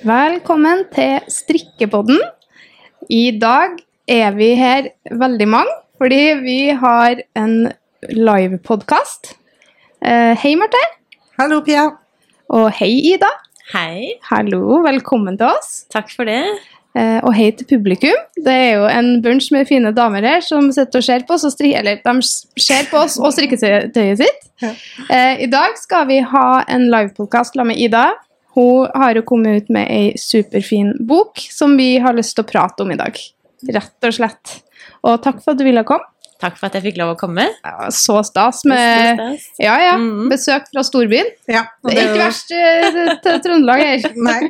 Velkommen til Strikkepodden. I dag er vi her veldig mange, fordi vi har en livepodkast. Eh, hei, Marte. Hallo, Pia. Og hei, Ida. Hei. Hallo, velkommen til oss. Takk for det. Eh, og hei til publikum. Det er jo en bunch med fine damer her som sitter og ser på oss og strikker Eller de ser på oss og strikketøyet sitt. Ja. Eh, I dag skal vi ha en livepodkast sammen med Ida. Hun har jo kommet ut med ei superfin bok som vi har lyst til å prate om i dag. Rett og slett. Og takk for at du ville komme. Takk for at jeg fikk lov å komme. Ja, så stas med Stas. ja, ja, Mhm. besøk fra storbyen. Ja, Det er ikke verst eh, til Trøndelag her. Nei.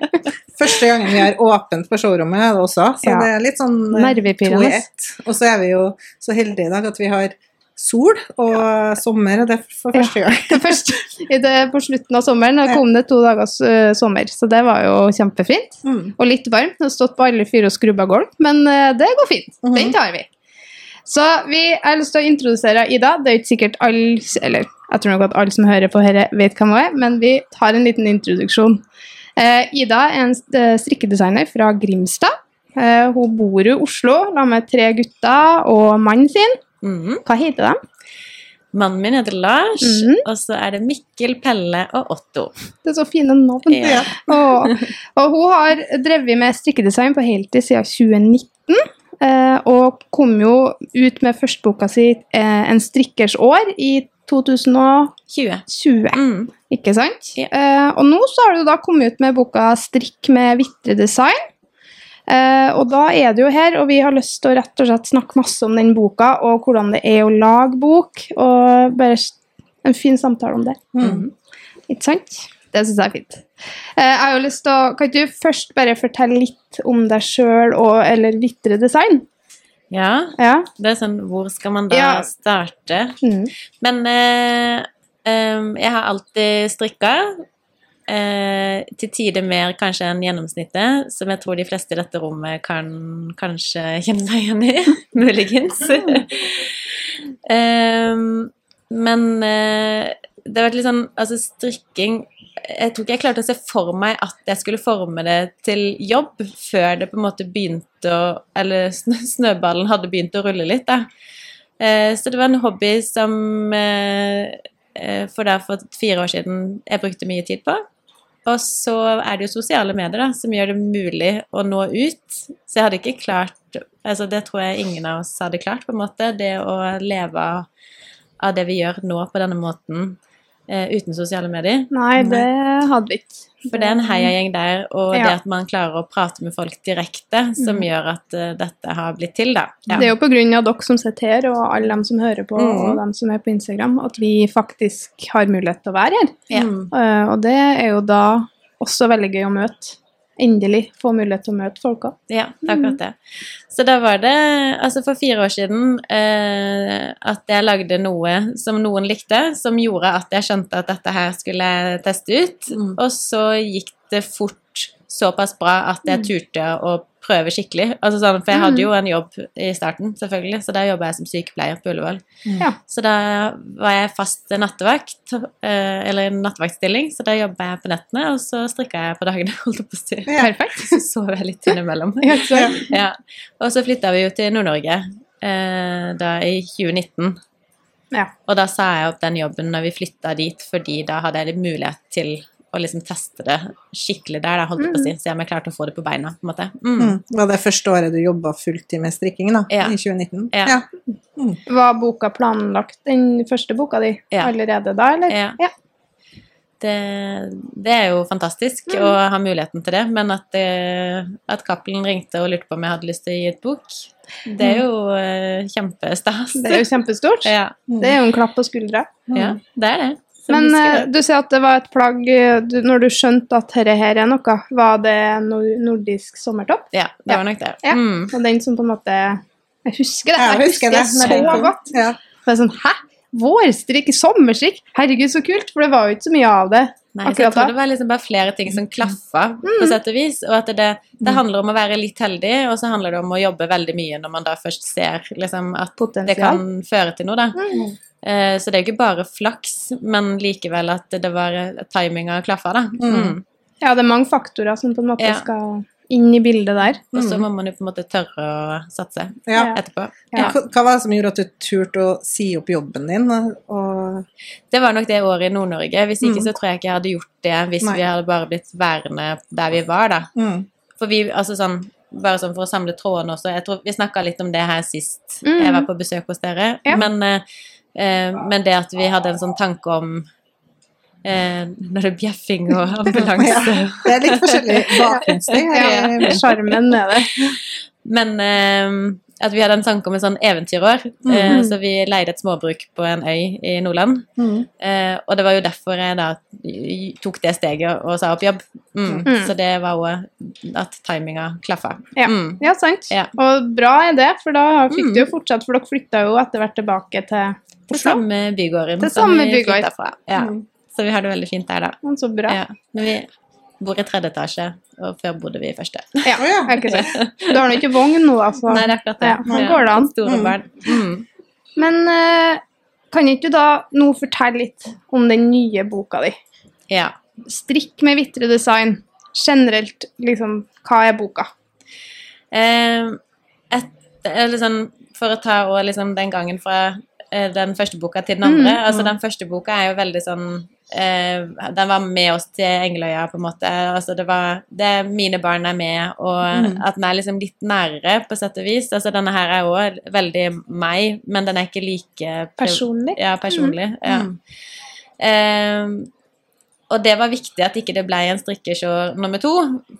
Første gangen vi har åpent på showrommet også, så Ja. det er litt sånn eh, to i ett. Og så er vi jo så heldige i dag at vi har sol og sommer, og det er for første gang. Det første, i det, på slutten av sommeren og kom det to dagers uh, sommer, så det var jo kjempefint. Mm. Og litt varmt. Det har stått på alle fire og skrubba gulv, men uh, det går fint. Mhm. Den tar vi. Så vi har lyst til å introdusere Ida. Det er ikke sikkert alle Eller jeg tror nok at alle som hører på dette, vet hvem hun er, men vi tar en liten introduksjon. Uh, Ida er en strikkedesigner fra Grimstad. Hun bor i Oslo sammen med tre gutter og mannen sin. Mhm. Hva heter de? Mannen min heter Lars, Mhm. og så er det Mikkel, Pelle og Otto. Det er så fine navn. Ja. Og, og hun har drevet med strikkedesign på heltid siden 2019. eh, og kom jo ut med førsteboka si eh, 'En strikkers år' i 2020. 20. Mm. Ikke sant? Ja. Eh, og nå så har du da kommet ut med boka 'Strikk med vitredesign'. Eh, og da er du jo her, og vi har lyst til å rett og slett snakke masse om den boka, og hvordan det er å lage bok, og bare en fin samtale om det. Mm. Ikke sant? Det syns jeg er fint. Eh, jeg har jo lyst til å, Kan ikke du først bare fortelle litt om deg sjøl eller Vitre Design? Ja, Ja. det er sånn Hvor skal man da Ja. starte? Mm. Men eh, em, jeg har alltid strikka. Eh, til tider mer kanskje enn gjennomsnittet, som jeg tror de fleste i dette rommet kan kanskje kjenne seg igjen i. Muligens. eh, men eh, det har vært litt sånn Altså, strikking Jeg tror ikke jeg klarte å se for meg at jeg skulle forme det til jobb før det på en måte begynte å Eller snø, snøballen hadde begynt å rulle litt, da. Eh, så det var en hobby som eh, eh, for da for fire år siden jeg brukte mye tid på. Og så er det jo sosiale medier da, som gjør det mulig å nå ut. Så jeg hadde ikke klart altså Det tror jeg ingen av oss hadde klart, på en måte. Det å leve av, det vi gjør nå på denne måten uten sosiale medier. Nei, det hadde vi ikke. For det er en heiagjeng der, og Ja. det at man klarer å prate med folk direkte, som mm. gjør at uh, dette har blitt til, da. Ja. Det er jo på grunn av dere som sitter her, og alle dem som hører på, Mm. og dem som er på Instagram, at vi faktisk har mulighet til å være her. Ja. Eh, og det er jo da også veldig gøy å møte. Endelig få mulighet til å møte folka. Ja, det er akkurat det. Så da var det altså for fire år siden eh, at jeg lagde noe som noen likte, som gjorde at jeg skjønte at dette her skulle teste ut. Mm. Og så gikk det fort såpass bra at jeg turte å prøve skikkelig. Altså sånn, for jeg hadde jo en jobb i starten, selvfølgelig, så der jobba jeg som sykepleier på Ullevål. Ja. Så da var jeg fast nattevakt, eh, eller en nattevaktstilling, så da jobba jeg på nettene, og så strikka jeg på dagene, holdt jeg på å si. Ja. Perfekt. Så sov jeg litt innimellom. Ja. Og så flytta vi jo til Nord-Norge eh, da i 2019. Ja. Og da sa jeg opp den jobben når vi flytta dit, fordi da hadde jeg litt mulighet til å liksom teste det skikkelig der, da, holdt jeg på å si. Se om jeg klarte å få det på beina, på en måte. Mm. Mm. Var det første året du jobba fulltid med strikking, da? Ja. I 2019? Ja. Var boka planlagt, den første boka di, Ja. allerede da, eller? Ja. Ja. Det, det er jo fantastisk å ha muligheten til det, men at, det, at Cappelen ringte og lurte på om jeg hadde lyst til å gi et bok, det er jo eh, kjempestas. Det er jo kjempestort. Ja, Det er jo en klapp på skuldra. ja, det er det. Så Men husker eh, det. du sier at det var et plagg eh, du, Når du skjønte at dette her er noe, var det nordisk sommertopp? Ja, det var nok det. Ja. Mm. Og den som på en måte Jeg husker det. Jeg husker det. så når den kom. godt. Ja. Det er sånn, Hæ? Vårstrikk? Sommerstrikk? Herregud, så kult! For det var jo ikke så mye av det. Nei, så jeg tror det var liksom bare flere ting som klaffa, Mm. på sett og vis. Og at det, det handler om å være litt heldig, og så handler det om å jobbe veldig mye når man da først ser liksom, at det kan føre til noe, da. Mm. Eh, så det er jo ikke bare flaks, men likevel at det var timinga klaffa, da. Mm. Mm. Ja, det er mange faktorer som på en måte Ja. skal inn i bildet der. Og så Mm. må man jo på en måte tørre å satse Ja. etterpå. Ja. Hva var det som gjorde at du turte å si opp jobben din? Og, Det var nok det året i Nord-Norge. Hvis ikke Mm. så tror jeg ikke jeg hadde gjort det hvis Nei. vi hadde bare blitt værende der vi var, da. mm, For vi, altså sånn, bare sånn for å samle trådene også, jeg tror vi snakka litt om det her sist Mm. jeg var på besøk hos dere, Ja. men, eh, eh, men det at vi hadde en sånn tanke om eh, når det er bjeffing og ambulanse det er litt forskjellig bakgrunnsting. Ja. Sjarmen med det. Men eh, at vi hadde en tanke om en sånn eventyrår, eh, Mhm. så vi leide et småbruk på en øy i Nordland. Mm. Eh, og det var jo derfor jeg da tok det steget og sa opp jobb. Mm. Mm. Så det var jo at timinga klaffa. Ja. Mm. Ja, sant. Ja. Og bra er det, for da fikk Mm. du jo fortsatt, for dere flytta jo etter hvert tilbake til Til samme bygården Til som samme vi flytta fra. Ja. Mm. Så vi har det veldig fint der, da. Men Så bra. Ja. Men vi bor i tredje etasje, og før bodde vi i første. Ja, ikke sant. Du har nå ikke vogn nå, altså. Nei, det er akkurat det. Ja, nå går det an. Store Mm. barn. Mm. Men eh, kan ikke du da nå fortelle litt om den nye boka di? Ja. Strikk med vitre design. Generelt, liksom, hva er boka? Eh, et, eller sånn, for å ta og liksom den gangen fra eh, den første boka til den andre. Mm, altså mm. Den første boka er jo veldig sånn eh, Den var med oss til Engeløya, på en måte. Altså det var det Mine barn er med, og Mm. at den er liksom litt nærere, på sett og vis. Altså Denne her er òg veldig meg, men den er ikke like Personlig? Ja, personlig. Ja. Mm. Og det var viktig at ikke det ble en strikkeshow nummer to.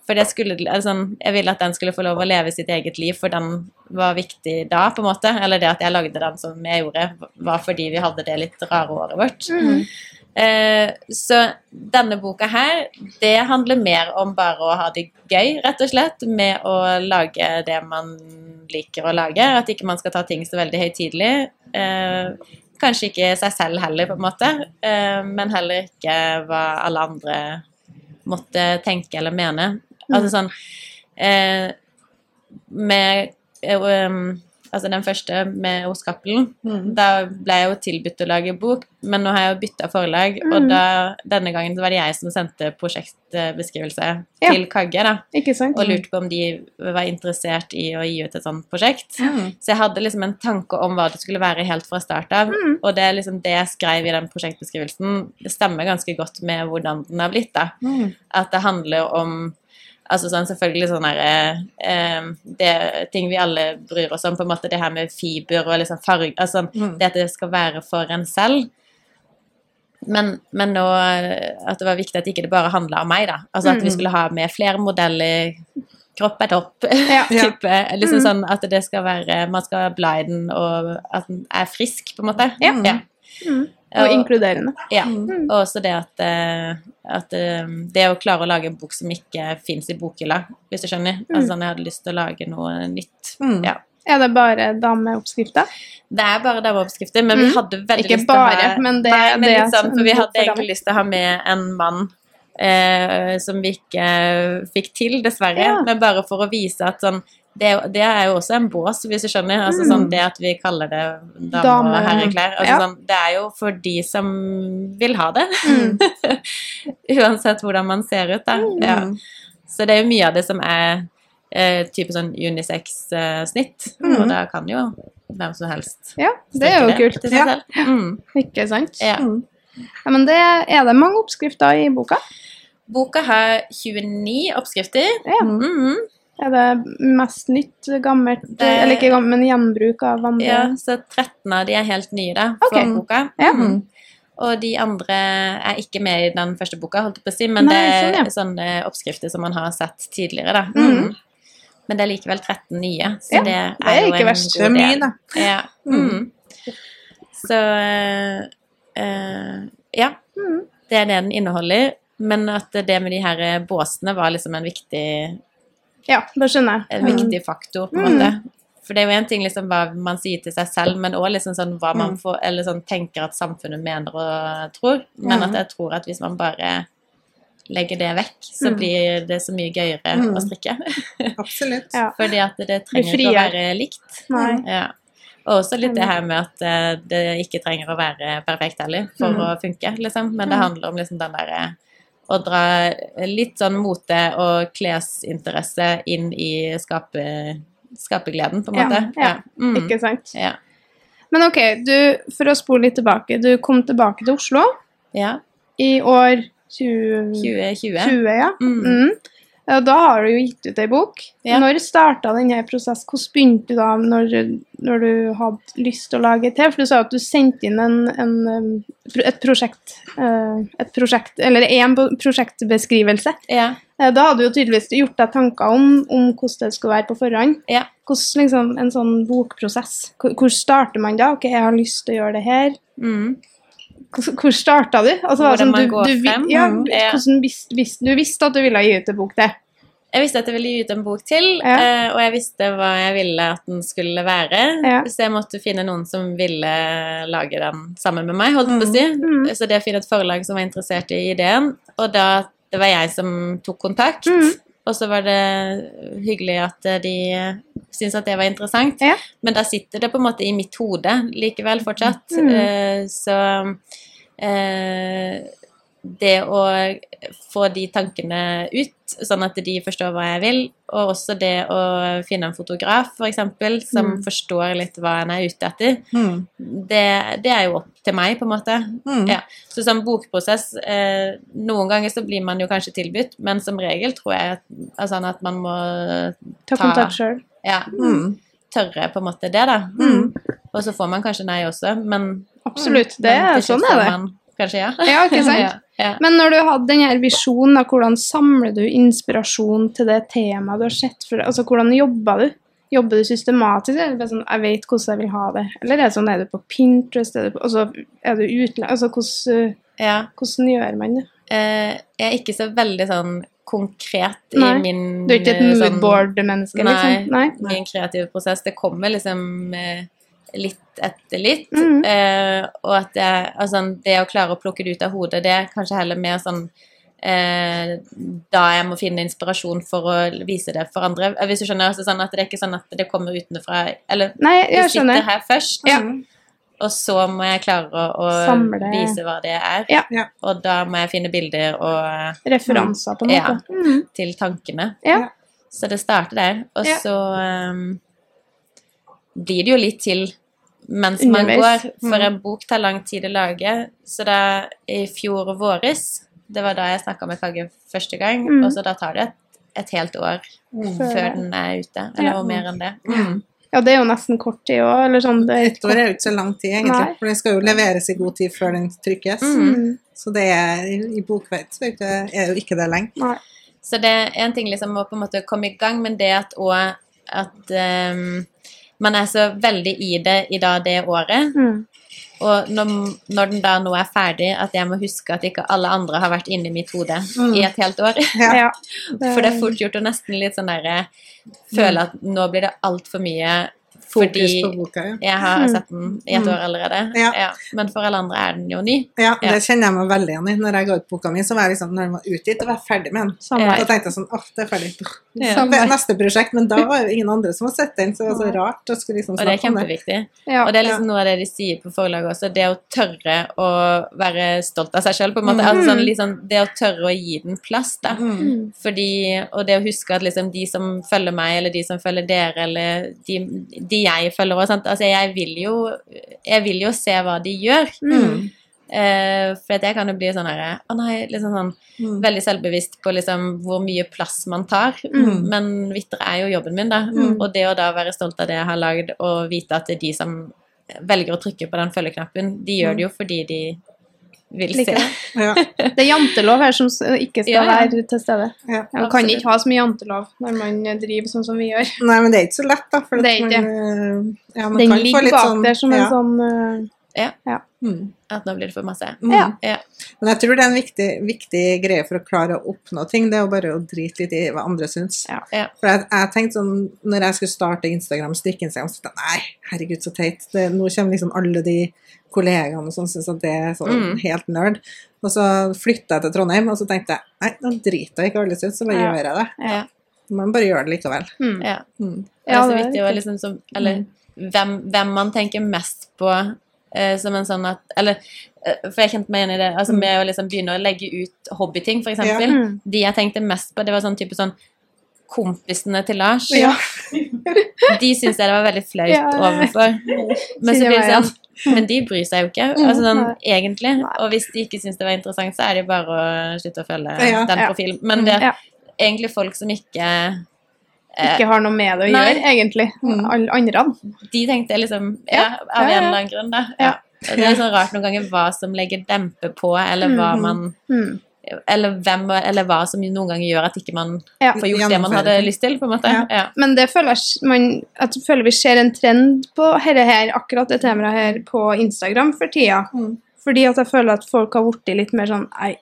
For det skulle, altså, jeg ville at den skulle få lov å leve sitt eget liv, for den var viktig da, på en måte. Eller det at jeg lagde den som jeg gjorde, var fordi vi hadde det litt rare året vårt. Mm. Eh, så denne boka her, det handler mer om bare å ha det gøy, rett og slett, med å lage det man liker å lage. At ikke man skal ta ting så veldig høytidelig. Eh, kanskje ikke seg selv heller, på en måte, eh, men heller ikke hva alle andre måtte tenke eller mene. Altså sånn eh, Med eh, um, Altså den første med Hos Cappelen, Mm. da ble jeg jo tilbudt å lage bok, men nå har jeg jo bytta forlag, Mm. og da, denne gangen så var det jeg som sendte prosjektbeskrivelse Ja. til Kagge, da, og lurte på om de var interessert i å gi ut et sånt prosjekt. Mm. Så jeg hadde liksom en tanke om hva det skulle være helt fra start av, Mm. og det er liksom det jeg skrev i den prosjektbeskrivelsen, det stemmer ganske godt med hvordan den har blitt, da. Mm. At det handler om Altså sånn selvfølgelig sånn her eh, Det ting vi alle bryr oss om, på en måte det her med fiber og liksom farge Altså Mm. det at det skal være for en selv. Men, men nå eh, at det var viktig at ikke det bare handla om meg, da. Altså at vi Mm. skulle ha med flere modeller. Kropp er topp. Ja. type, liksom Mm. sånn at det skal være Man skal bla i den, og at den er frisk, på en måte. Ja. ja. Mm. Og inkluderende. Ja, Mm. og også det at, eh, at eh, det å klare å lage en bok som ikke fins i bokhylla, hvis du skjønner. Mm. Altså jeg hadde lyst til å lage noe nytt. Mm. Ja. Er det bare dameoppskrifter? Det er bare dameoppskrifter, men vi Mm. hadde veldig Ikke lyst til å bare, ha men det- Nei, men det sånn, for vi hadde egentlig lyst til å ha med en mann eh, som vi ikke fikk til, dessverre. Ja. Men bare for å vise at sånn det, det er jo også en bås, hvis du skjønner. Altså Mm. sånn Det at vi kaller det dame- Dame- og herreklær. Altså ja. sånn, det er jo for de som vil ha det. Mm. Uansett hvordan man ser ut, da. Mm. Ja. Så det er jo mye av det som er eh, type sånn unisex-snitt. Mm. Og da kan jo hvem som helst Ja, det er jo det, kult. Ja. Mm. Ikke sant? Ja. Mm. Ja, men det, er det mange oppskrifter i boka? Boka har 29 oppskrifter. Ja. Mm. Er det mest nytt, gammelt, Det- eller ikke gammelt, men gjenbruk av andre? Ja, så 13 av de er helt nye da, Ok. okay. boka. Ja. Mm. Og de andre er ikke med i den første boka, holdt jeg på å si, men Nei, det er sånn, sånne oppskrifter som man har sett tidligere, da. Mhm. Mhm. Men det er likevel 13 nye, så Ja, det er, det er jo ikke en verst. Det er god mye, del. da. Ja. Mm. Mhm. Så øh, ja, Mhm. det er det den inneholder. Men at det med de her båsene var liksom en viktig Ja, det skjønner jeg. en viktig faktor, på en Mm. måte. For det er jo en ting liksom hva man sier til seg selv, men òg liksom sånn hva man Mm. får, eller sånn tenker at samfunnet mener og tror. Men Mm. at jeg tror at hvis man bare legger det vekk, så Mm. blir det så mye gøyere Mm. å strikke. Absolutt. Ja. Fordi at det trenger ikke å være likt. Nei. Ja. Og også litt det her med at eh, det ikke trenger å være perfekt heller for Mm. å funke, liksom. Men det Mm. handler om liksom den derre å dra litt sånn mote- og klesinteresse inn i skape, skapergleden, på en Ja, måte. ja. Mm. Ikke sant? Ja. Men ok, du, for å spole litt tilbake. Du kom tilbake til Oslo ja. i år 2020, 20, ja. Mm. Mm. Og da har du jo gitt ut ei bok. Ja. Når starta denne prosessen? Hvordan begynte du da, når, når du hadde lyst til å lage til? For du sa at du sendte inn en, en, um, et prosjekt, eh, et prosjekt Eller en prosjektbeskrivelse. Ja. Eh, Da hadde du jo tydeligvis gjort deg tanker om, om hvordan det skulle være på forhånd. Ja. Hvordan liksom, en sånn bokprosess? Hvor starter man da? Ok, jeg har lyst til å gjøre det her. Mm. Hvor, starta du? Altså, Hvordan sånn, man du, går du, frem? Ja, Mm, hvordan visste, visste, du visste at du ville gi ut en bok til? Jeg visste at jeg ville gi ut en bok til, Ja. eh, og jeg visste hva jeg ville at den skulle være. Ja. Så jeg måtte finne noen som ville lage den sammen med meg, holdt på å si. Mm. Så det å finne et forlag som var interessert i ideen. Og da det var jeg som tok kontakt. Mm. Og så var det hyggelig at eh, de syntes at det var interessant. Ja. Men da sitter det på en måte i mitt hode likevel fortsatt. Mm. Eh, så eh, det å få de tankene ut, sånn at de forstår hva jeg vil, og også det å finne en fotograf, f.eks., som Mm. forstår litt hva en er ute etter, Mm. det, det er jo opp til meg, på en måte. Mm. Ja. Så som bokprosess eh, Noen ganger så blir man jo kanskje tilbudt, men som regel tror jeg at, altså, at man må Ta Ta- kontakt sjøl. ja, Mm. tørre på en måte det, da. Mm. Og så får man kanskje nei også, men Absolutt. Det er sånn er det. Man, kanskje ja. Ja, ikke sant? ja, ja. Men når du hadde denne visjonen, da, hvordan samler du inspirasjon til det temaet du har sett for deg? Altså, hvordan jobber du? Jobber du systematisk, er det bare sånn, jeg vet hvordan jeg vil ha det? Eller er det sånn, er du på Pinterest, er du, på, altså, er du utenlands? Altså, hvordan, ja. hvordan gjør man det? Eh, jeg er ikke så veldig sånn konkret i Nei. min Du er ikke et eh, sånn- moodboard-menneske, Nei, liksom? Nei. min kreative prosess. Det kommer liksom eh, litt etter litt. Mm. Eh, og at det, altså, det å klare å plukke det ut av hodet, det er kanskje heller mer sånn eh, da jeg må finne inspirasjon for å vise det for andre. Eh, Hvis du skjønner, altså, sånn at Det er ikke sånn at det kommer utenfra Eller Nei, jeg jeg sitter skjønner. her først, Ja. og så må jeg klare å, å Samle. vise hva det er. Ja. Ja. Og da må jeg finne bilder og, Referanser, på en måte. Mm. til tankene. Ja. Så det starter der. Og Ja. så um, blir det jo litt til mens man Underveis. går, for Mm. en bok tar lang tid å lage. Så da i fjor våres, det var da jeg snakka med Kagge første gang, Mm. og så da tar det et, et helt år Mm. Før- den er ute, eller Ja. mer enn det. Mm. Ja, det er jo nesten kort tid òg, eller sånn. Det er Et år er jo ikke så lang tid, egentlig. Nei. For det skal jo leveres i god tid før den trykkes. Mm. Mm. Så det er i bokverden så er det jo ikke det lenge. Nei. Så det er en ting liksom å på en måte komme i gang, men det at òg at ehm, man er så veldig i det i da det året. Mm. Og når, når den da nå er ferdig, at jeg må huske at ikke alle andre har vært inni mitt hode Mm. i et helt år. Ja. Ja. For det er fort gjort å nesten litt sånn derre Føle at nå blir det altfor mye Fokus fordi på boka, ja. jeg har Mm. sett den i et Mm. år allerede. Ja. Men for alle andre er den jo ny. Ja, Ja. det kjenner jeg meg veldig igjen i. Når jeg ga ut boka mi, så var jeg liksom, når den var utgitt, og var jeg ferdig med den. Samme Ja. Da tenkte jeg sånn, åh, det er ferdig. Ja. Samme Det er neste prosjekt, men da var jo ingen andre som hadde sett den, så det var så rart å skulle liksom Og det er snakke det. kjempeviktig. Ja. Og det er liksom noe av det de sier på forlaget også, det å tørre å være stolt av seg selv, på en måte. Mm. Altså sånn, liksom, det å tørre å gi den plass, da. Mm. Fordi, og det å huske at liksom de som følger meg, eller de som følger dere, eller de, de jeg følger òg. Altså jeg vil jo Jeg vil jo se hva de gjør. Mm. Uh, for at jeg kan jo bli sånn her Å nei, liksom sånn Mm. veldig selvbevisst på liksom hvor mye plass man tar. Mm. Men Vitter er jo jobben min, da. Mm. Og det å da være stolt av det jeg har lagd, og vite at det er de som velger å trykke på den følgeknappen, de gjør det jo fordi de vil like se. det. Ja. Det er jantelov her som ikke skal Ja, ja. være til stede. Ja. Man kan ikke ha så mye jantelov når man driver sånn som vi gjør. Nei, men det er ikke så lett, da. For Det er ikke. man, eh, ja, man Den kan få ligger litt bak sånn- der som en ja. sånn Mm. At nå blir det for masse. Mm. Ja. Ja. Men jeg tror det er en viktig, viktig greie for å klare å oppnå ting, det er jo bare å drite litt i hva andre syns. Ja. Ja. For jeg, jeg tenkte sånn, når jeg skulle starte Instagram, strikke-Instagram, så tenkte jeg nei, herregud, så teit. Det, nå kommer liksom alle de kollegaene som syns at det er sånn Mm. helt nerd. Og så flytta jeg til Trondheim, og så tenkte jeg nei, nå driter jeg ikke alle ut, så bare Ja. gjør jeg det. Ja. Man bare gjør det likevel. mm. ja. Mm. Det er så viktig å liksom som Eller hvem, hvem man tenker mest på eh, som en sånn at Eller eh, for jeg kjente meg igjen i det. Altså Mm. med å liksom begynne å legge ut hobbyting, eksempel. Ja. Mm. De jeg tenkte mest på, det var sånn type sånn Kompisene til Lars. Ja. De syns jeg det var veldig flaut Ja. overfor. Men så blir det sånn Men de bryr seg jo ikke, Mm, altså sånn egentlig. Og hvis de ikke syns det var interessant, så er det bare å slutte å følge Ja. den profilen. Men det er egentlig folk som ikke eh, Ikke har noe med det å Nei. gjøre, egentlig. Mm. Alle andre. De tenkte liksom Ja, av en eller annen grunn, da. Ja. Det er så rart noen ganger hva som legger dempe på, eller hva man Mm. Eller hvem eller hva som noen ganger gjør at ikke man Ja. får gjort det man hadde lyst til, på en måte. Ja. Ja. Men det føler jeg, man, jeg føler vi ser en trend på dette her, akkurat det temaet her på Instagram for tida. Mm. Fordi at jeg føler at folk har blitt litt mer sånn Nei,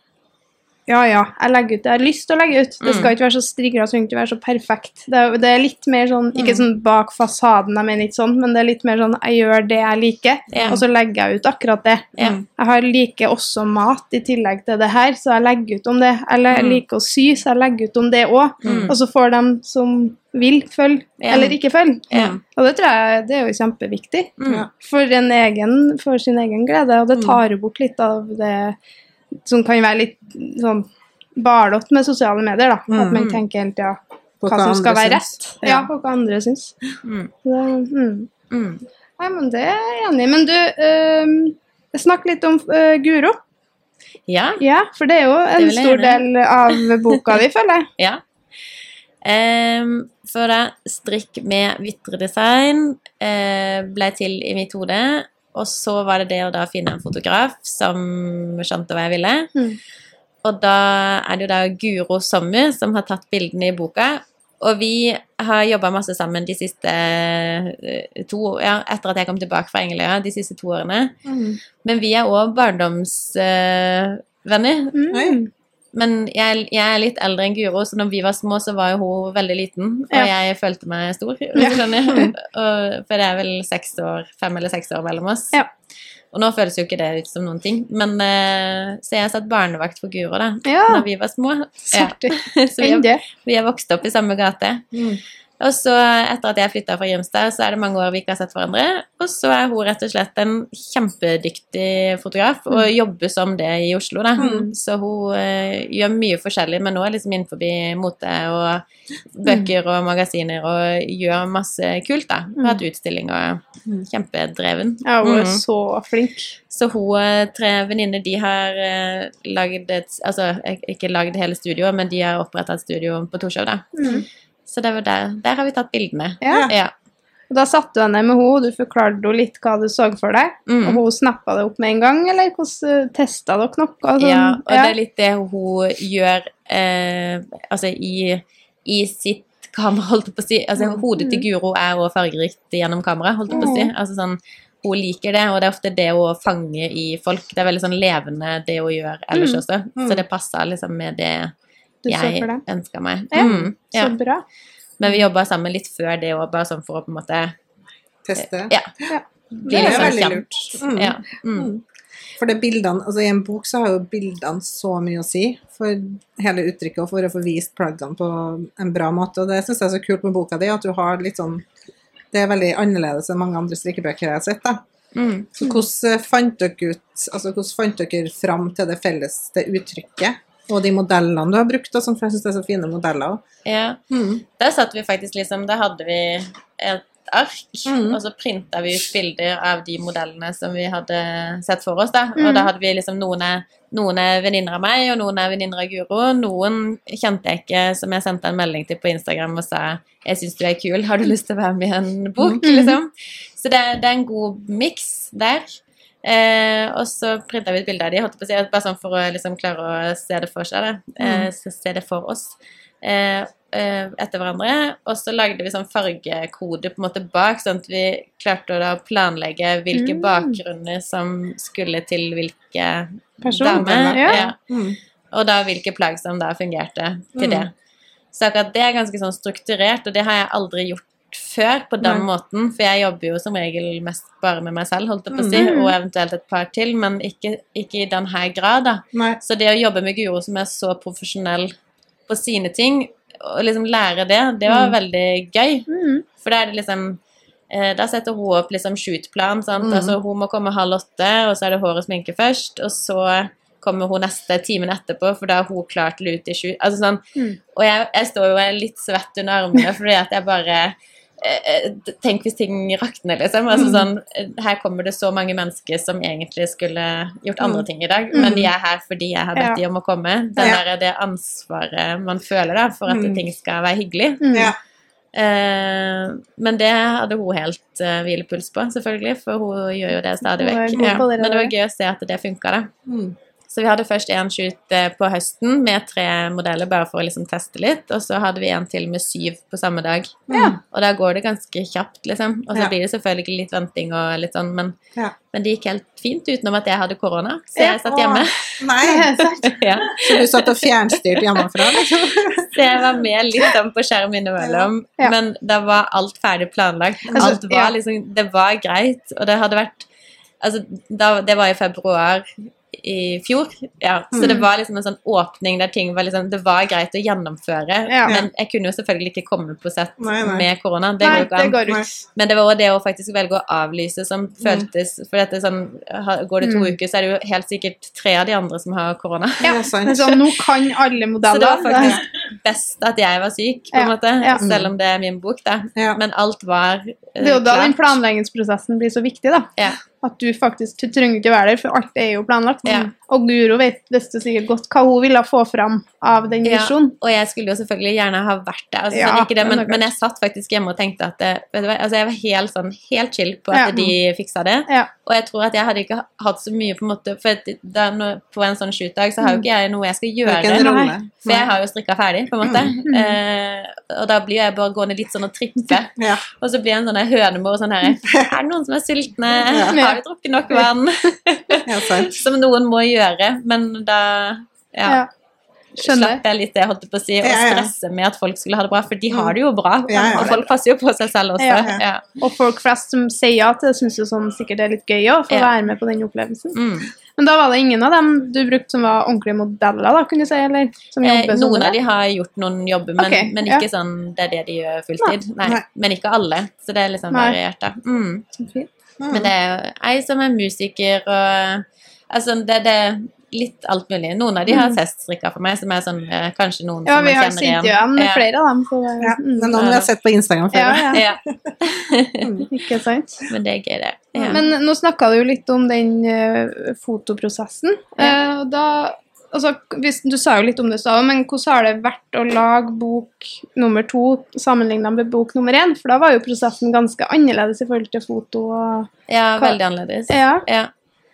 ja ja, jeg legger ut det jeg har lyst til å legge ut. Det skal Mm. ikke være så strigla, det skal ikke være så perfekt. Det er, det er litt mer sånn, ikke Mm. sånn bak fasaden, jeg mener ikke sånn, men det er litt mer sånn jeg gjør det jeg liker, yeah. og så legger jeg ut akkurat det. Ja. Mm. Jeg har liker også mat i tillegg til det her, så jeg legger ut om det. Eller jeg liker å sy, så jeg legger ut om det òg. Mm. Og så får de som vil, følge, yeah. eller ikke følge. Og det tror jeg det er jo kjempeviktig. Mm. For, en egen, for sin egen glede, og det tar bort litt av det som kan være litt sånn barlott med sosiale medier, da. At Mm. man tenker hele tida På hva som skal være syns. rett. Ja, og hva andre syns. Mm. Så, mm. Mm. Nei, men det er jeg enig i. Men du, øh, snakk litt om øh, Guro. Ja. Ja, for det er jo en stor del av boka di, føler jeg. Ja. Um, for da strikk med vitredesign uh, ble til i mitt hode. Og så var det det å da finne en fotograf som skjønte hva jeg ville. Mm. Og da er det jo da Guro Sommer som har tatt bildene i boka. Og vi har jobba masse sammen de siste eh, to Ja, etter at jeg kom tilbake fra Engeløya, de siste to årene. Men vi er òg barndomsvenner. Mm. Men jeg, jeg er litt eldre enn Guro, så når vi var små, så var jo hun veldig liten. Og Ja. jeg følte meg stor, Ja. for det er vel seks år, fem eller seks år mellom oss. Ja. Og nå føles jo ikke det ut som noen ting. Men eh, Så jeg satt barnevakt for Guro da Ja, når vi var små. Ja. Så vi har, vi har vokst opp i samme gate. Mm. Og så, etter at jeg flytta fra Grimstad, så er det mange år vi ikke har sett hverandre. Og så er hun rett og slett en kjempedyktig fotograf, og jobber som det i Oslo, da. Mm. Så hun uh, gjør mye forskjellig, men nå er liksom innenfor mote og bøker og magasiner, og gjør masse kult, da. Hun har hatt utstilling og Mm. kjempedreven. Ja, hun er Mm. så flink. Så hun eh, tre venninner, de har uh, lagd et Altså ikke lagd hele studioet, men de har oppretta et studio på Torshov, da. Mm. Så det var der, der har vi tatt bildene. Ja. Ja. Og da satte du deg ned med henne, du forklarte henne litt hva du så for deg. Og Mm. hun snappa det opp med en gang, eller hvordan testa dere noe? Altså, Ja, og det er litt det hun gjør eh, altså i, i sitt kamera, holdt jeg på å si. Altså hodet til Guro er også fargerikt gjennom kamera, holdt jeg på å si. Mm. Altså sånn hun liker det, og det er ofte det å fange i folk. Det er veldig sånn levende, det hun gjør ellers Mm. også. Mm. Så det passer liksom med det du jeg ønska meg. Mm, ja. Så bra. Men vi jobba sammen litt før det òg, bare sånn for å på en måte Teste. Ja. Ja. Det er liksom veldig kjent. lurt. Mm. Ja. Mm. Mm. For det bildene, altså I en bok så har jo bildene så mye å si for hele uttrykket og for å få vist plaggene på en bra måte. Og det syns jeg er så kult med boka di, at du har litt sånn Det er veldig annerledes enn mange andre strikkebøker jeg har sett. da. Mm. Så hvordan fant dere ut altså hvordan fant dere fram til det felles det uttrykket? Og de modellene du har brukt, da, som jeg syns er så fine modeller ja. Mm. Der satt vi faktisk liksom Da hadde vi et ark, mm. og så printa vi ut bilder av de modellene som vi hadde sett for oss. da mm. Og da hadde vi liksom noen er, noen er venninner av meg, og noen er venninner av Guro. Noen kjente jeg ikke, som jeg sendte en melding til på Instagram og sa 'Jeg syns du er kul, har du lyst til å være med i en bok?' Mhm. liksom. Så det, det er en god miks der. Eh, og så printa vi ut bilde av de, holdt på å si, bare sånn for å liksom klare å se det for seg. Eh, se- se det for oss eh, eh, etter hverandre. Og så lagde vi sånn fargekode på en måte bak, sånn at vi klarte å planlegge hvilke Mm. bakgrunner som skulle til hvilke Person. damer. Ja. Ja. Mm. Og da hvilke plagg som da fungerte til Mm. det. Så akkurat det er ganske sånn strukturert, og det har jeg aldri gjort før på den Nei. måten, for jeg jobber jo som regel mest bare med meg selv, holdt jeg på å si, Mm. og eventuelt et par til, men ikke, ikke i den her grad, da. Nei. Så det å jobbe med Guro som er så profesjonell på sine ting, og liksom lære det, det var Mm. veldig gøy. Mm. For da er det liksom eh, Da setter hun opp liksom shoot-plan. sant? Mhm. Altså Hun må komme halv åtte, og så er det hår og sminke først. Og så kommer hun neste timen etterpå, for da har hun klart lut i shoot. Altså sånn, Mm. Og jeg, jeg står jo litt svett under armene fordi at jeg bare eh, eh, Tenk hvis ting rakner, liksom. Altså Mm. sånn, eh, her kommer det så mange mennesker som egentlig skulle gjort andre Mm. ting i dag, Mm. men de er her fordi jeg har bedt Ja. de om å komme. Den Ja. der, det ansvaret man føler da, for at Mm. ting skal være hyggelig. Ja. Eh, men det hadde hun helt uh, hvilepuls på, selvfølgelig, for hun gjør jo det stadig vekk. Ja. Men det var gøy å se at det funka, da. Mm. Så vi hadde først en shoot på høsten med tre modeller, bare for å liksom teste litt. Og så hadde vi en til med syv på samme dag. Ja. Og da går det ganske kjapt, liksom. Og så Ja. blir det selvfølgelig litt venting og litt sånn, men, Ja. men det gikk helt fint utenom at jeg hadde korona. Så jeg satt hjemme. Nei, ja. så du satt og fjernstyrte hjemmefra, liksom? Så jeg var med litt sånn på skjerm innimellom. Men da var alt ferdig planlagt. Altså, Alt var liksom Det var greit. Og det hadde vært Altså, da, det var i februar i fjor, ja. Så Mm. det var liksom en sånn åpning der ting var liksom Det var greit å gjennomføre, Ja. men jeg kunne jo selvfølgelig ikke komme på sett Nei, nei. med korona. Det Nei, går jo ikke det an. Men det var også det å faktisk velge å avlyse som føltes For dette sånn Går det to Mm. uker, så er det jo helt sikkert tre av de andre som har korona. Ja, Det er sant. Sånn, nå kan alle modeller. Så det var faktisk best at jeg var syk, på en Ja, måte. ja. Selv om det er min bok, da. Ja. Men alt var uh, Det er jo da den planleggingsprosessen blir så viktig, da. Ja. At du faktisk du trenger ikke være der, for alt er jo planlagt. Ja. Og Guro vet desto sikkert godt hva hun ville få fram av den Ja. visjonen. Og jeg skulle jo selvfølgelig gjerne ha vært der, altså, Ja, sånn, ikke det, men, men jeg satt faktisk hjemme og tenkte at det, vet du hva, altså Jeg var helt sånn, helt chill på at Ja. de fiksa det. Ja. Og jeg tror at jeg hadde ikke hatt så mye på en måte For da, på en sånn shootdag så har jo ikke jeg noe jeg skal gjøre. For jeg har jo strikka ferdig, på en måte. Mm. Eh, og da blir jeg bare gående litt sånn og trippe. Ja. Og så blir jeg en sånn her hønemor sånn her Er det noen som er sultne? Ja. Har vi drukket nok vann? ja. Som noen må gjøre. Men da ja, Ja. Skjønner. slapp jeg litt det, holdt jeg på å si, og stresse med at folk skulle ha det bra. For de har det jo bra. Ja, ja. Og folk passer jo på seg selv også. Ja, Ja, ja. Og folk flest som sier ja til det, syns jo sånn sikkert det er litt gøy å få Ja. være med på den opplevelsen. Mm. Men da var det ingen av dem du brukte som var ordentlige modeller, da, kunne du si? Eller som Eh, noen av dem de har gjort noen jobber, men, okay, men ja. ikke sånn det er det de gjør fulltid. Nei. Nei. Men ikke alle. Så det er liksom variert, da. Mm. Mm. Men det er jo ei som er musiker og Altså, det, det litt alt mulig. Noen av de har teststrikka for meg, som er sånn eh, kanskje noen Mm. Ja, som vi man har kjenner sendt igjen. jo igjen med Ja. flere av dem. Så Ja, mm, men noen vi har sett på Instagram før. ja, ja, Ja, ikke sant? men det er gøy, det. Ja. Men nå snakka du jo litt om den uh, fotoprosessen. Eh, og da, altså, hvis, du sa jo litt om det, så, men hvordan har det vært å lage bok nummer to sammenlignet med bok nummer én? For da var jo prosessen ganske annerledes i forhold til foto. Og, ja, Hva- veldig annerledes. ja, Ja.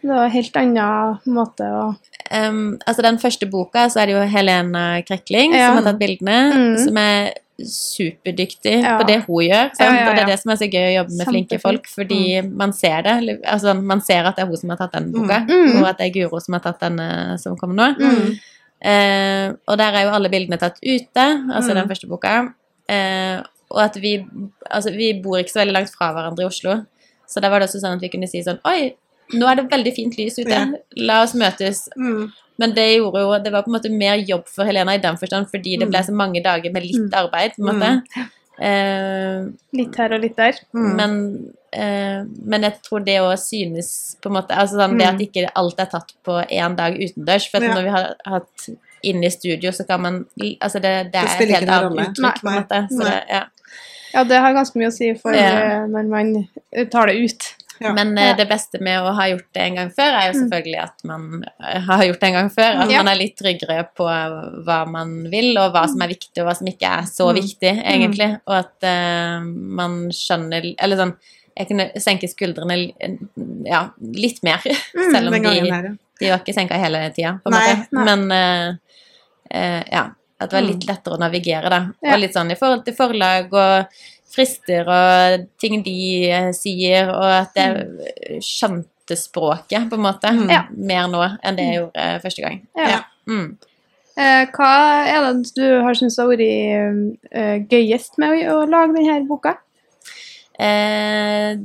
Det var en helt annen måte å Um, altså Den første boka så er det jo Helena Krekling Ja. som har tatt bildene, Mm. som er superdyktig Ja. på det hun gjør. Ja, ja, Og det er det som er så gøy å jobbe med flinke folk, fordi man ser det. Altså, man ser at det er hun som har tatt den boka, Mm. og at det er Guro som har tatt den som kommer nå. Mm. Eh, og der er jo alle bildene tatt ute, altså Mm. den første boka. Eh, og at vi Altså, vi bor ikke så veldig langt fra hverandre i Oslo, så da var det også sånn at vi kunne si sånn Oi, nå er det veldig fint lys ute. Ja. La oss møtes. Mm. Men det gjorde jo Det var på en måte mer jobb for Helena i den forstand, fordi det ble Mm. så mange dager med litt arbeid, på en måte. Eh, litt her og litt der. Mm. men, eh, men jeg tror det å synes på en måte Altså sånn det at Mm. ikke alt er tatt på én dag utendørs. For at Ja. når vi har hatt inne i studio, så kan man Altså det, det Det er et helt annet uttrykk, på en måte. Så det, ja. Ja, det har ganske mye å si for Ja. når man tar det ut. Ja. Men uh, det beste med å ha gjort det en gang før, er jo Mm. selvfølgelig at man eh, har gjort det en gang før. At Ja. man er litt tryggere på hva man vil, og hva som er viktig, og hva som ikke er så Mm. viktig, egentlig. Og at uh, man skjønner Eller sånn Jeg kunne senke skuldrene ja, litt mer, selv om de, her, ja. de var ikke senka hele tida, på en Nei, måte. nei. Men uh, eh, ja. At det var litt lettere å navigere, da. Ja. Og litt sånn i forhold til forlag og frister og ting de eh, sier, og at jeg skjønte språket, på en måte, Mm. Ja. mer nå enn det jeg gjorde eh, første gang. Ja. Mm. Eh, hva er det du har syntes har vært gøyest med å, lage denne boka? Eh,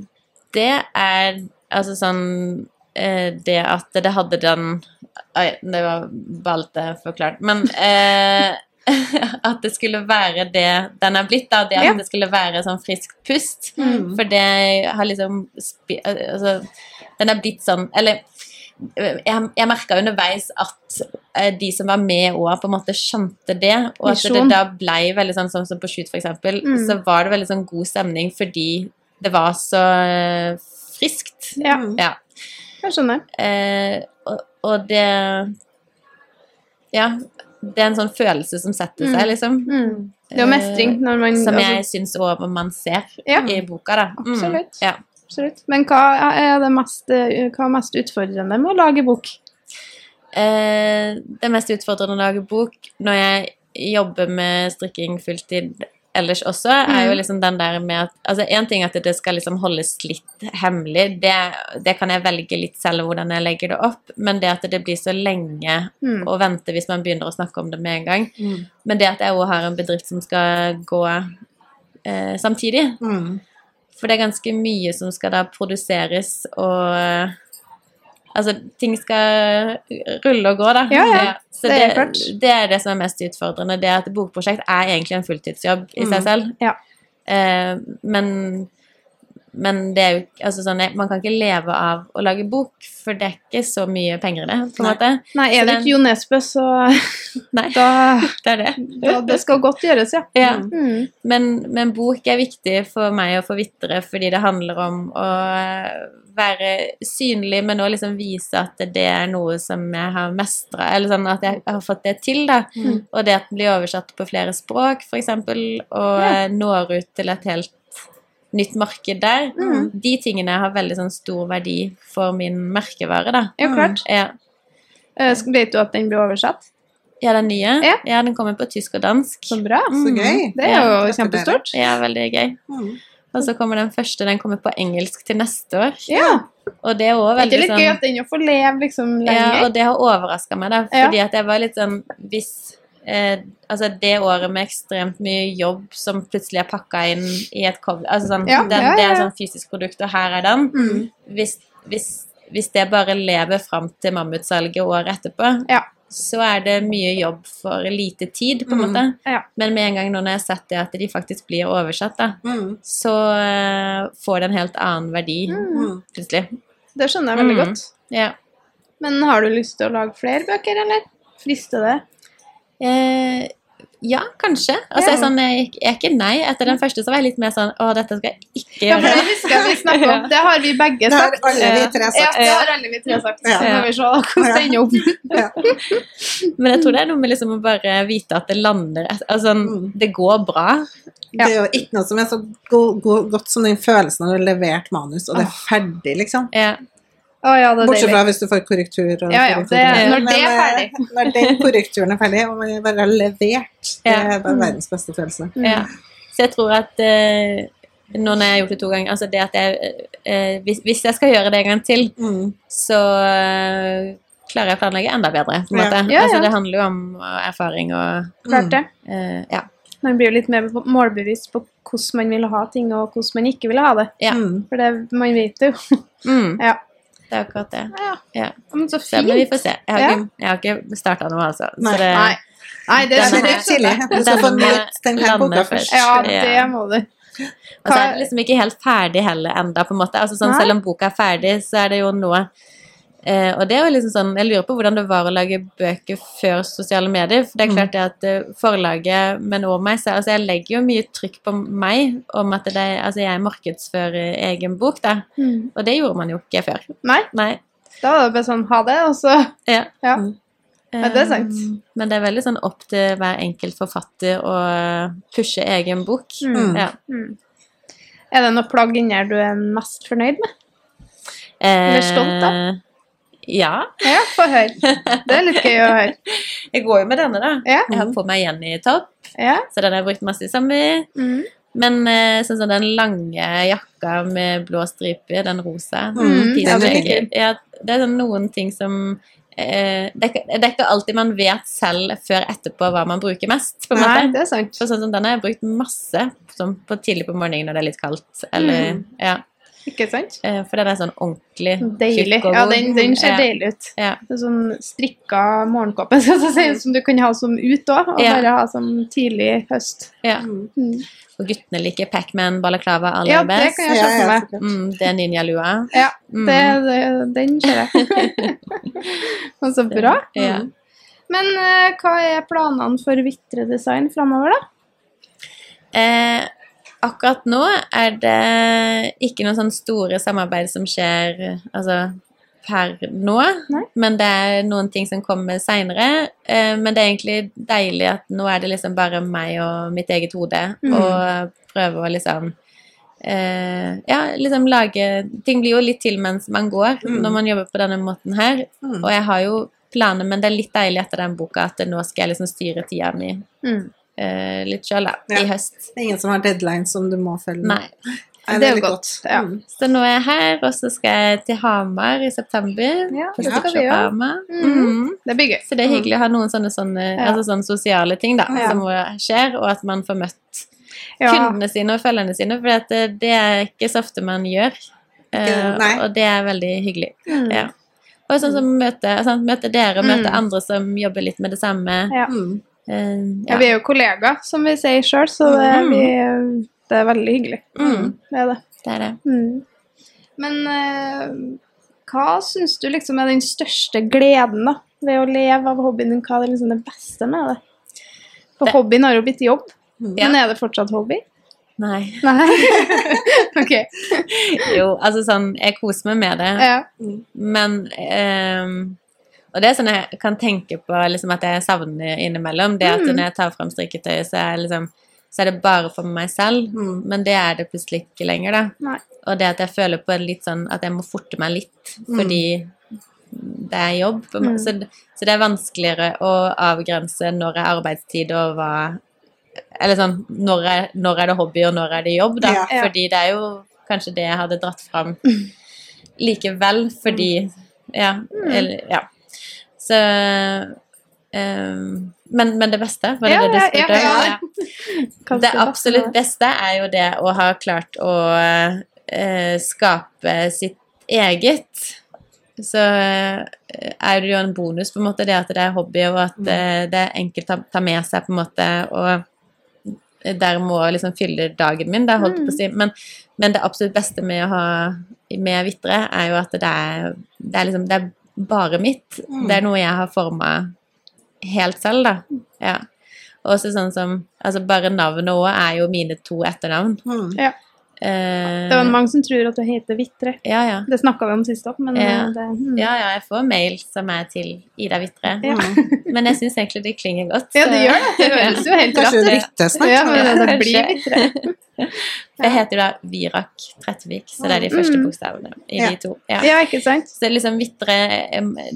det er altså sånn eh, Det at det hadde den Oi, det var balte forklart. Men eh, at det skulle være det den er blitt, da. Det at Ja. det skulle være sånn friskt pust. Mm. For det har liksom Altså, den er blitt sånn Eller jeg, jeg merka underveis at eh, de som var med òg, på en måte skjønte det. Og at det da blei veldig sånn sånn som på Shoot, for eksempel, Mm. så var det veldig sånn god stemning fordi det var så eh, friskt. Ja. Ja. jeg skjønner. Eh, og, og det Ja. Det er en sånn følelse som setter seg, Mm. liksom. Mm. Det er jo mestring når man Som altså, jeg syns òg man ser Ja. i boka, da. Mm. Absolutt. Ja. Absolutt. Men hva er det mest, hva er mest utfordrende med å lage bok? Eh, det mest utfordrende å lage bok når jeg jobber med strikking fulltid ellers også, er jo Mm. liksom den der med at Altså, én ting at det skal liksom holdes litt hemmelig, det, det kan jeg velge litt selv hvordan jeg legger det opp, men det at det blir så lenge Mm. å vente hvis man begynner å snakke om det med en gang. Mm. Men det at jeg òg har en bedrift som skal gå eh, samtidig, Mm. for det er ganske mye som skal da produseres, og Altså, ting skal rulle og gå, da. Ja, ja. Så Det det, er klart. det er det som er mest utfordrende. Det at bokprosjekt er egentlig en fulltidsjobb i seg Mm. selv. Ja. Eh, men men det er jo altså sånn, man kan ikke leve av å lage bok, for det er ikke så mye penger i det, på en måte. Nei, er det ikke Jo Nesbø, så Nei, da, det er det. da Det skal godt gjøres, ja. Ja. Mm. Men, men bok er viktig for meg å for Vitre fordi det handler om å være synlig, men også liksom vise at det er noe som jeg har mestra, eller sånn at jeg har fått det til, da. Mm. Og det at den blir oversatt på flere språk, f.eks., og Ja. når ut til et helt nytt marked der. Mm. De tingene har veldig sånn stor verdi for min merkevare, da. Ja, klart. Ja, Eh, Vet du at den blir oversatt? ja den nye? Ja. den kommer på tysk og dansk. Så bra. Så gøy. Det er jo Ja, kjempestort. Ja, veldig gøy. Mm. Og så kommer den første, den kommer på engelsk til neste år. Ja. Og det er òg Er ikke er litt sånn gøy at den får leve liksom Ja, og det har overraska meg, da. Fordi at jeg var litt sånn Hvis eh, Altså, det året med ekstremt mye jobb som plutselig er pakka inn i et cover Altså sånn Ja, den, Det er sånn fysisk produkt, og her er den. Mm. Hvis, hvis, hvis det bare lever fram til mammutsalget året etterpå, Ja. Så er det mye jobb for lite tid, på en Mm. måte. Ja. Men med en gang nå når jeg har sett det at de faktisk blir oversatt, da, Mm. så uh, får det en helt annen verdi Mm. Plutselig. Det skjønner jeg veldig Mm. godt. Ja. Men har du lyst til å lage flere bøker, eller? Frister det? Eh, ja, kanskje. Altså, jeg, sånn, jeg, jeg er ikke nei. Etter den første så var jeg litt mer sånn Å, dette skal jeg ikke Ja, for gjøre. det husker jeg vi snakka om. Det har vi begge sagt. Det har alle vi tre sagt. Ja, det har alle vi tre sagt. Ja. Så får vi se hvordan det ender opp. Men jeg tror det er noe med liksom å bare vite at det lander Altså, Mm. det går bra. Det er jo ikke noe som er så go go godt som den følelsen når du har levert manus, og det er ferdig, liksom. Ja. Å ja, Bortsett fra hvis du får korrektur. Og Ja, ja, det- når det er ferdig. ferdig. Når den korrekturen er ferdig, og man bare har levert, det er bare verdens beste følelse. Mm. ja. Så jeg tror at eh, nå når jeg har gjort det to ganger Altså det at jeg eh, hvis, hvis jeg skal gjøre det en gang til, Mm. så eh, klarer jeg å planlegge enda bedre. På en Ja. måte. Ja, ja. Altså, det handler jo om eh, erfaring og Klart det. Uh, Ja. Man blir jo litt mer målbevisst på hvordan man vil ha ting, og hvordan man ikke vil ha det. Ja. Mm. For det, man vet det jo. Mm, Ja. Det er akkurat det. ja. Ja. Men så Så, men vi får se. Jeg har ikke, jeg har ikke starta noe, altså. Nei. Det, Nei. Nei, det er litt tidlig. Du skal få nytt den denne boka først. Ja, det må du. Og så er det liksom ikke helt ferdig heller enda, på en måte. Altså sånn, selv om boka er ferdig, så er det jo noe eh, Og det er jo liksom sånn Jeg lurer på hvordan det var å lage bøker før sosiale medier. For det er Mm. klart det at eh, forlaget, men også meg selv Altså jeg legger jo mye trykk på meg om at det er, altså jeg markedsfører egen bok, da. Mm. Og det gjorde man jo ikke før. Nei, Nei. da var det bare sånn ha det, og så Ja. Ja. Mm. Men det er sant. Eh, Men det er veldig sånn opp til hver enkelt forfatter å pushe egen bok. Mm. Ja. Mm. Er det noe plagg inni her du er mest fornøyd med? Eh, Eller stolt av? Ja. Ja, få høre. Det er litt gøy å høre. Jeg går jo med denne, da. Ja. Jeg har på meg Jenny-topp, Ja. så den har jeg brukt masse i sommer. Mm. Men eh, sånn som den lange jakka med blå striper, den rosa Mm, ja, Det er sånn noen ting som eh, det, er ikke, det er ikke alltid man vet selv før etterpå hva man bruker mest. på en Nei, måte. det er sant. For sånn som den har jeg brukt masse sånn på tidlig på morgenen når det er litt kaldt. Eller, Mm. ja. Ikke sant? Eh, For den er sånn ordentlig Deilig. tjukk og Ja, god. den, den ser Ja. deilig ut. Ja. Det er sånn strikka morgenkåpe som du kan ha som ut òg, og Ja. bare ha som tidlig høst. ja. Mm. Mm. Og guttene liker Pac-Man, balaklava aller Ja, det kan jeg Ja, ja, meg. klart. Mm, det er ninjalua. Ja, Mm. det, det, den ser jeg. Og så bra. Ja. Men eh, hva er planene for Vitre Design framover, da? Eh, akkurat nå er det ikke noen sånn store samarbeid som skjer altså, per nå, Nei. men det er noen ting som kommer seinere. Eh, men det er egentlig deilig at nå er det liksom bare meg og mitt eget hode, Mm. og prøve å liksom Uh, ja, liksom lage Ting blir jo litt til mens man går, Mm. når man jobber på denne måten her. Mm. Og jeg har jo planer, men det er litt deilig etter den boka at nå skal jeg liksom styre tida mi Mm. Eh, litt sjøl, da, Ja. i høst. Det er ingen som har deadline som du må følge. Nei. Nei, Det er jo godt. godt, ja. Mm. Så nå er jeg her, og så skal jeg til Hamar i september. Ja, det skal vi. Hamar. Mhm. Mhm. Det blir gøy. Så det er hyggelig å ha noen sånne, sånne, altså sånne sosiale ting da, som skjer, og at man får møtt kundene sine og følgerne sine, for det, det er ikke så ofte man gjør. Uh, og det er veldig hyggelig. Mm. Ja. Og sånn som møte, sånn, møte dere, møte Mm. andre som jobber litt med det samme. Ja. Mm. Eh, Ja, vi er jo kollegaer, som vi sier sjøl, så det, Mm. vi, det er veldig hyggelig. Mm, Det er det. det er det. Mm. Men eh, hva syns du liksom er den største gleden da, ved å leve av hobbyen din? Hva er liksom det beste med det? For hobbyen har jo blitt jobb, Mm. Men er det fortsatt hobby? Nei. Nei? ok. Jo, altså sånn, jeg koser meg med det. Ja. Men ehm, Og det er sånn jeg kan tenke på liksom at jeg savner innimellom. Det at Mm. når jeg tar fram strikketøyet, så er, liksom, så er det bare for meg selv. Mm. Men det er det plutselig ikke lenger, da. Nei. Og det at jeg føler på litt sånn at jeg må forte meg litt Mm. fordi det er jobb. Mm. Så, så det er vanskeligere å avgrense når er arbeidstid og hva Eller sånn når er, når er det hobby, og når er det jobb, da. Ja. Ja. Fordi det er jo kanskje det jeg hadde dratt fram likevel, fordi Ja. Mm. Eller, ja. Så um, men, men det beste, var det Ja, det du spurte om? Det absolutt beste er jo det å ha klart å uh, skape sitt eget. Så uh, er det jo en bonus, på en måte, det at det er hobby, og at uh, det er enkelt å ta med seg, på en måte, og der må liksom fylle dagen min, da, holdt på å si. Men, men det absolutt beste med å ha med Vitre, er jo at det er, det er liksom Det er bare mitt. Mm. Det er noe jeg har forma helt selv, da. Ja. Og også sånn som Altså, bare navnet òg er jo mine to etternavn. Mm. Ja. Eh, Det er mange som tror at du heter Vitre. ja, ja. Det snakka vi om sist òg, men Ja. eh, det mm. Ja, ja, jeg får mail som er til Ida Vitre. Ja. Mm. Men jeg syns egentlig det klinger godt. Ja, det gjør det. Det høres jo helt rart ut. Vitte snart? Ja, men det, det Kanskje. blir Vitre. Det heter da Virak Trettvik, så det er de første Mm. bokstavene i de to. Ja. Ja, ikke sant? Så liksom Vitre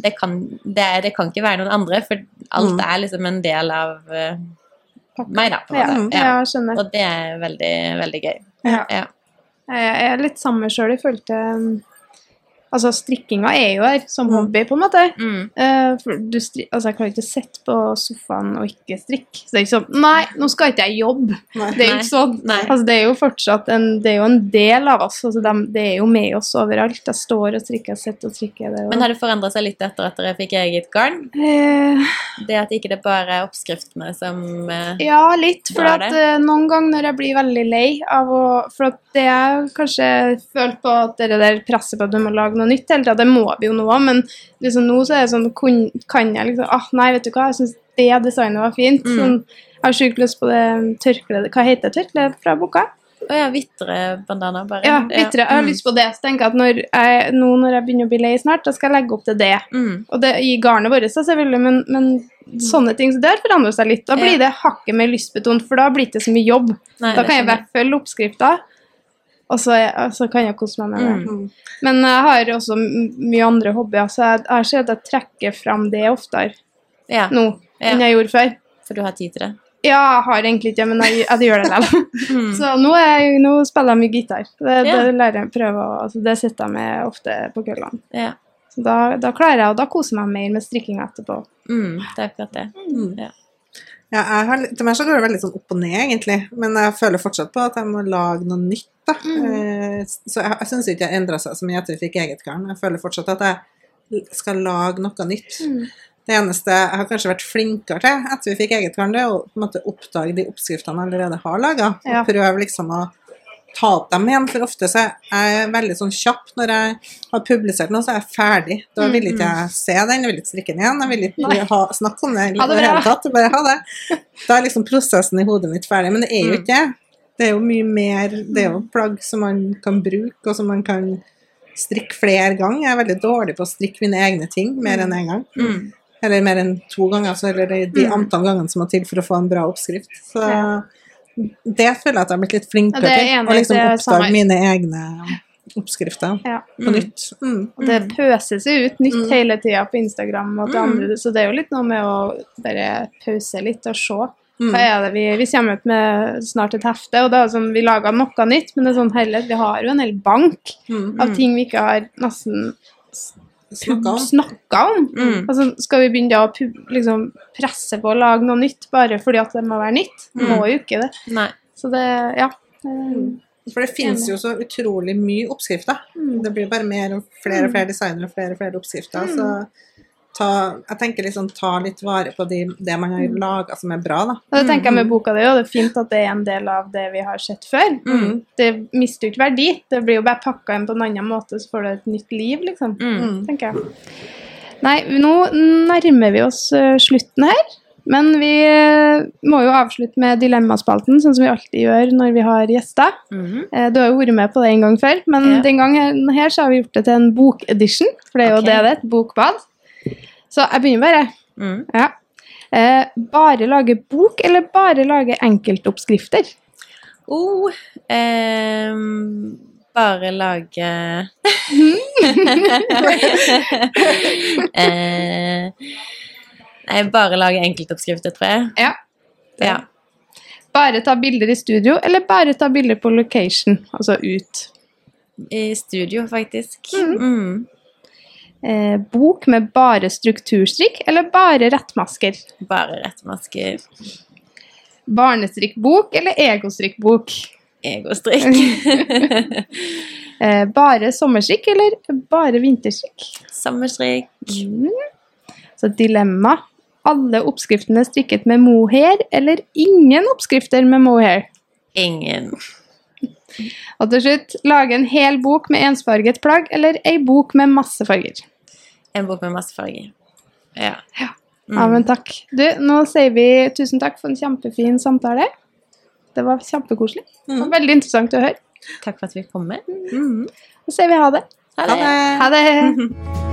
det kan, det, det kan ikke være noen andre, for alt Mm. er liksom en del av eh, meg, da. På en måte. ja. Ja. skjønner. Og det er veldig, veldig gøy. Ja. Ja. Jeg er litt samme sjøl Jeg til um, Altså, strikkinga er jo her som Mm. hobby, på en måte. Mm. Uh, du altså, jeg klarer ikke sitte på sofaen og ikke strikke. Så det er ikke sånn Nei, nå skal ikke jeg jobbe. Nei. Det er jo ikke sånn. Altså, det er jo fortsatt en, det er jo en del av oss. Altså, de, det er jo med oss overalt. Jeg står og strikker, sitter og strikker. Det, Men har det forandra seg litt etter at dere fikk eget garn? Uh... Det at ikke det bare er oppskriftene som uh, Ja, litt. For at noen ganger når jeg blir veldig lei av å For at det jeg kanskje føler på at det der presset på at du må lage noe nytt hele tida, det må vi jo nå òg, men liksom nå så er det sånn Kan jeg liksom ah, Nei, vet du hva, jeg syns det designet var fint. Mm. Sånn, jeg har sjukt lyst på det tørkleet Hva heter tørkleet fra boka? Å ja, Vitre-bandana, bare. Ja, Vitre. Jeg har Mm. lyst på det. Så tenker jeg at når jeg, nå når jeg begynner å bli lei snart, da skal jeg legge opp til det. Mm. Og det i garnet vårt, selvfølgelig, men, men sånne ting så det har forandret seg litt. Da blir det hakket mer lystbetont, for da blir det ikke så mye jobb. Nei, Da kan jeg skjønner bare følge oppskrifta, og så, så kan jeg kose meg med det. Mm. Mm. Men jeg har også mye andre hobbyer, så jeg, jeg ser at jeg trekker fram det oftere Ja, nå Ja. jeg gjorde før. for du har tid til det. Ja, jeg har egentlig ikke, men jeg, jeg gjør det likevel. Mm. Så nå, er jeg, nå spiller jeg mye gitar. Det, Ja. det lærer jeg prøve, å- altså, det sitter jeg med ofte på kveldene. Ja. Så da, da klarer jeg, og da koser jeg meg mer med strikkinga etterpå. Mm, det er akkurat det. Mm. Ja. Ja, jeg har, til meg så går det veldig sånn opp og ned, egentlig. Men jeg føler fortsatt på at jeg må lage noe nytt Da. Mm. Så jeg, jeg syns ikke jeg endra seg så mye etter vi fikk eget garn. Jeg føler fortsatt at jeg skal lage noe nytt. Mm. Det eneste jeg har kanskje vært flinkere til etter vi fikk eget garn, det er å på en måte oppdage de oppskriftene jeg allerede har laga. Ja. Og prøve liksom å ta opp dem igjen. For ofte så er jeg veldig sånn kjapp når jeg har publisert noe, så er jeg ferdig. Da vil ikke jeg se den, jeg vil ikke strikke den igjen, jeg vil Mm, ikke ha, snakke om det i det det hele tatt. Bare ha det. Da er liksom prosessen i hodet mitt ferdig. Men det er jo Mm. ikke det. Det er jo mye mer Det er jo plagg som man kan bruke, og som man kan strikke flere ganger. Jeg er veldig dårlig på å strikke mine egne ting mer enn én gang. Mm. Eller mer enn to ganger, altså, eller de, Mm. antall gangene som må til for å få en bra oppskrift. Så Ja. det føler jeg at jeg har blitt litt flinkere Ja, til. Å liksom oppdage mine egne oppskrifter Ja. på nytt. Mm. Og det pøses jo ut nytt Mm. hele tida på Instagram og til Mm. andre, så det er jo litt noe med å bare pause litt og se. Mm. Er det vi, vi kommer ut med snart et hefte, og det er sånn, vi lager noe nytt, men det er sånn heller, vi har jo en hel bank Mm. av ting vi ikke har nesten Snakka om. om. Mm. Altså, skal vi begynne å liksom, presse på å lage noe nytt bare fordi at det må være nytt? Mm. Må jo ikke det. Nei. Så det, ja. det- For det finnes jo så utrolig mye oppskrifter. Mm. Det blir bare mer og flere og flere designere og flere og flere oppskrifter. Så ta, jeg tenker liksom ta litt vare på de, det man har laga som er bra, da. Og det tenker jeg med boka di, òg. det er fint at det er en del av det vi har sett før. Mm. Det mister jo ikke verdi, det blir jo bare pakka inn på en annen måte, så får du et nytt liv, liksom. Mm. tenker jeg. Nei, nå nærmer vi oss eh, slutten her. Men vi eh, må jo avslutte med dilemmaspalten, sånn som vi alltid gjør når vi har gjester. Mm. -hmm. Du har jo vært med på det en gang før, men Ja. den gangen her så har vi gjort det til en bokedition. For det er jo okay. det det er, et bokbad. Så jeg begynner bare. Mm. Ja. Eh, bare lage bok, eller bare lage enkeltoppskrifter? Oh, eh, bare lage eh, Nei, bare lage enkeltoppskrifter, tror jeg. Ja. Ja. Bare ta bilder i studio, eller bare ta bilder på location, altså ut? I studio, faktisk. Mm. Mm. Eh, bok med bare strukturstrikk, eller bare rettmasker? Bare rettmasker. Barnestrikkbok eller egostrikkbok? Egostrikk. Eh, bare sommerstrikk eller bare vinterstrikk? Sommerstrikk. Mm. Så dilemma. Alle oppskriftene strikket med mohair, eller ingen oppskrifter med mohair? Ingen. Og til slutt, lage en hel bok med ensfarget plagg, eller ei bok med masse farger? En bok med masse farger. Ja. Mm. Ja, men takk. Du, nå sier vi tusen takk for en kjempefin samtale. Det var kjempekoselig. Mm. veldig interessant å høre. Takk for at vi kom med. Mm. Så sier vi ha det. Ha Ha det. det! Ha det!